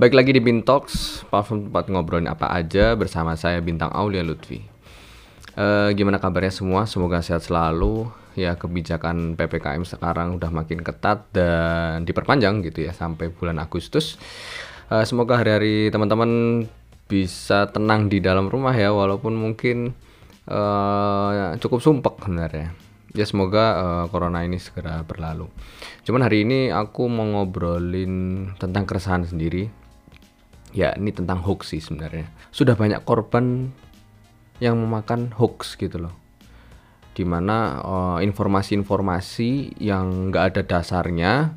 Baik lagi di Bintox, platform tempat ngobrolin apa aja bersama saya Bintang Aulia Lutfi. Eh, gimana kabarnya semua? Semoga sehat selalu. Ya kebijakan PPKM sekarang udah makin ketat dan diperpanjang gitu ya sampai bulan Agustus. Eh, semoga hari-hari teman-teman bisa tenang di dalam rumah ya walaupun mungkin eh, cukup sumpek sebenarnya. Ya semoga eh, corona ini segera berlalu. Cuman hari ini aku mau ngobrolin tentang keresahan sendiri. Ya ini tentang hoax sih sebenarnya. Sudah banyak korban yang memakan hoax gitu loh. Di mana eh, informasi-informasi yang nggak ada dasarnya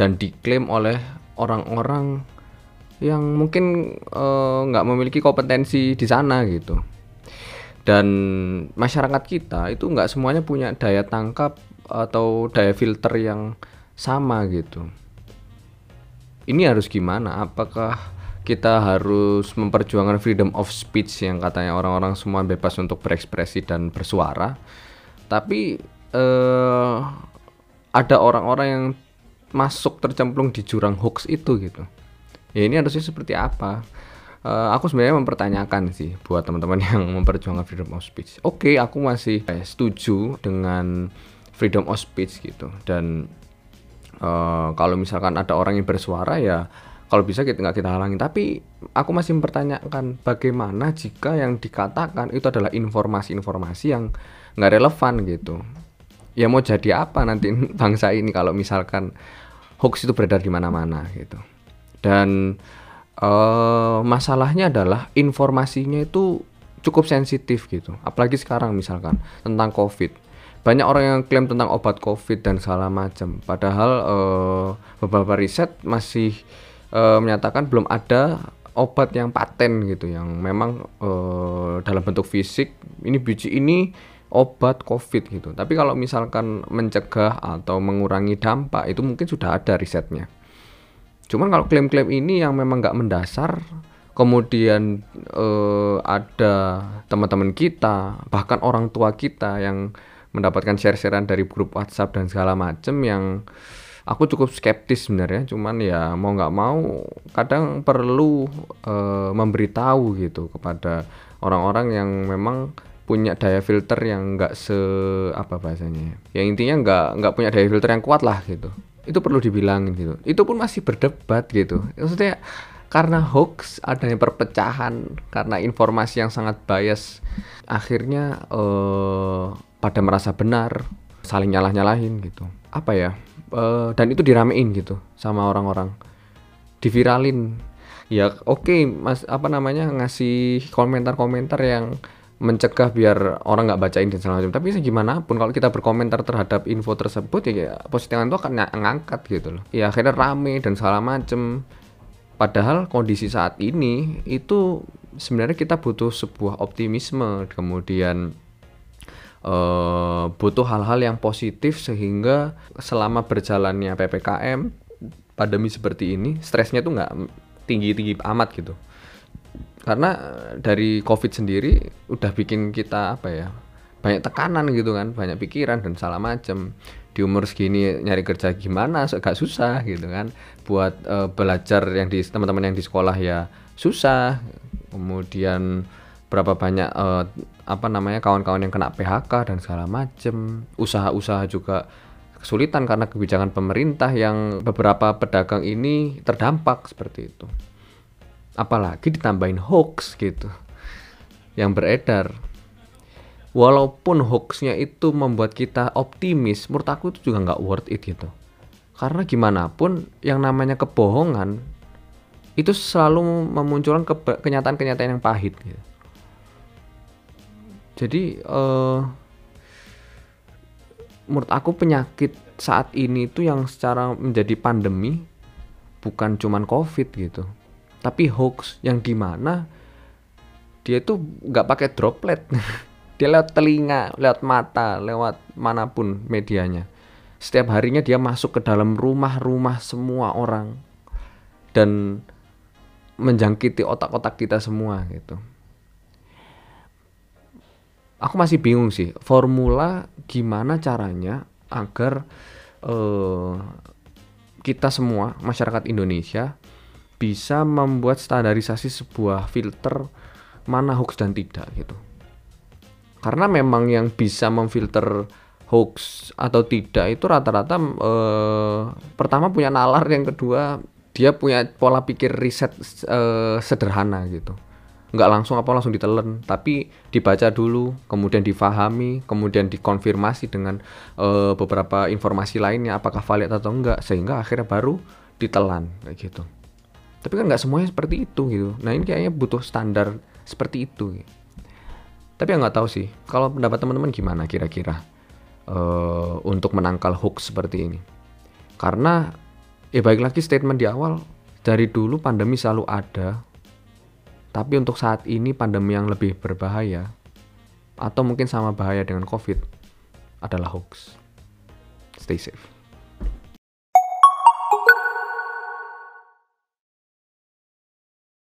dan diklaim oleh orang-orang yang mungkin eh, nggak memiliki kompetensi di sana gitu. Dan masyarakat kita itu nggak semuanya punya daya tangkap atau daya filter yang sama gitu. Ini harus gimana? Apakah kita harus memperjuangkan freedom of speech yang katanya orang-orang semua bebas untuk berekspresi dan bersuara, tapi eh, ada orang-orang yang masuk tercemplung di jurang hoax itu gitu. Ya ini harusnya seperti apa? Eh, aku sebenarnya mempertanyakan sih buat teman-teman yang memperjuangkan freedom of speech. Oke, aku masih eh, setuju dengan freedom of speech gitu dan eh, kalau misalkan ada orang yang bersuara ya kalau bisa kita nggak kita halangin. Tapi aku masih mempertanyakan bagaimana jika yang dikatakan itu adalah informasi-informasi yang nggak relevan gitu. Ya mau jadi apa nanti bangsa ini kalau misalkan hoax itu beredar di mana-mana gitu. Dan eh, masalahnya adalah informasinya itu cukup sensitif gitu. Apalagi sekarang misalkan tentang covid. Banyak orang yang klaim tentang obat covid dan segala macam. Padahal eh, beberapa riset masih eh, menyatakan belum ada obat yang paten gitu yang memang eh, dalam bentuk fisik ini biji ini obat covid gitu. Tapi kalau misalkan mencegah atau mengurangi dampak itu mungkin sudah ada risetnya. Cuman kalau klaim-klaim ini yang memang nggak mendasar kemudian eh, ada teman-teman kita bahkan orang tua kita yang mendapatkan share-sharean dari grup WhatsApp dan segala macem yang aku cukup skeptis sebenarnya cuman ya mau nggak mau kadang perlu eh, memberitahu gitu kepada orang-orang yang memang punya daya filter yang nggak se apa bahasanya ya yang intinya nggak nggak punya daya filter yang kuat lah gitu. Itu perlu dibilangin gitu. Itu pun masih berdebat gitu. Maksudnya karena hoax adanya perpecahan karena informasi yang sangat bias akhirnya eh, pada merasa benar saling nyalah nyalahin gitu. Apa ya Eh, dan itu diramein gitu sama orang-orang. Diviralin. Ya oke mas apa namanya ngasih komentar-komentar yang mencegah biar orang nggak bacain dan segala macam. Tapi gimana pun kalau kita berkomentar terhadap info tersebut ya postingan itu akan ng- ngangkat gitu loh. Ya akhirnya rame dan segala macem. Padahal kondisi saat ini itu sebenarnya kita butuh sebuah optimisme. Kemudian eh, butuh hal-hal yang positif sehingga selama berjalannya ppkm pandemi seperti ini stresnya tuh nggak tinggi-tinggi amat gitu. Karena eh, dari covid sendiri udah bikin kita apa ya banyak tekanan gitu kan banyak pikiran dan salah macem. Di umur segini nyari kerja gimana agak susah gitu kan. Buat eh, belajar yang di teman-teman yang di sekolah ya susah. Kemudian berapa banyak apa namanya kawan-kawan yang kena PHK dan segala macem. Usaha-usaha juga kesulitan karena kebijakan pemerintah yang beberapa pedagang ini terdampak seperti itu. Apalagi ditambahin hoax gitu yang beredar. Walaupun hoaxnya itu membuat kita optimis menurut aku itu juga nggak worth it gitu. Karena gimana pun yang namanya kebohongan itu selalu memunculkan kenyataan-kenyataan yang pahit gitu. Jadi eh, menurut aku penyakit saat ini itu yang secara menjadi pandemi bukan cuman covid gitu tapi hoax yang di mana dia tuh nggak pakai droplet. Dia lewat telinga lewat mata lewat mana pun medianya. Setiap harinya dia masuk ke dalam rumah-rumah semua orang dan menjangkiti otak-otak kita semua gitu aku masih bingung sih formula gimana caranya agar eh, kita semua masyarakat Indonesia bisa membuat standarisasi sebuah filter mana hoax dan tidak gitu. Karena memang yang bisa memfilter hoax atau tidak itu rata-rata eh, pertama punya nalar, yang kedua dia punya pola pikir riset eh, sederhana gitu. Nggak langsung apa langsung ditelan, tapi dibaca dulu, kemudian difahami, kemudian dikonfirmasi dengan eh, beberapa informasi lainnya apakah valid atau enggak, sehingga akhirnya baru ditelan kayak gitu. Tapi kan nggak semuanya seperti itu gitu. Nah ini kayaknya butuh standar seperti itu. Gitu. tapi ya nggak tahu sih kalau pendapat teman-teman gimana kira-kira uh, untuk menangkal hoax seperti ini? Karena ya baik lagi statement di awal dari dulu pandemi selalu ada tapi untuk saat ini pandemi yang lebih berbahaya atau mungkin sama bahaya dengan covid adalah hoax. Stay safe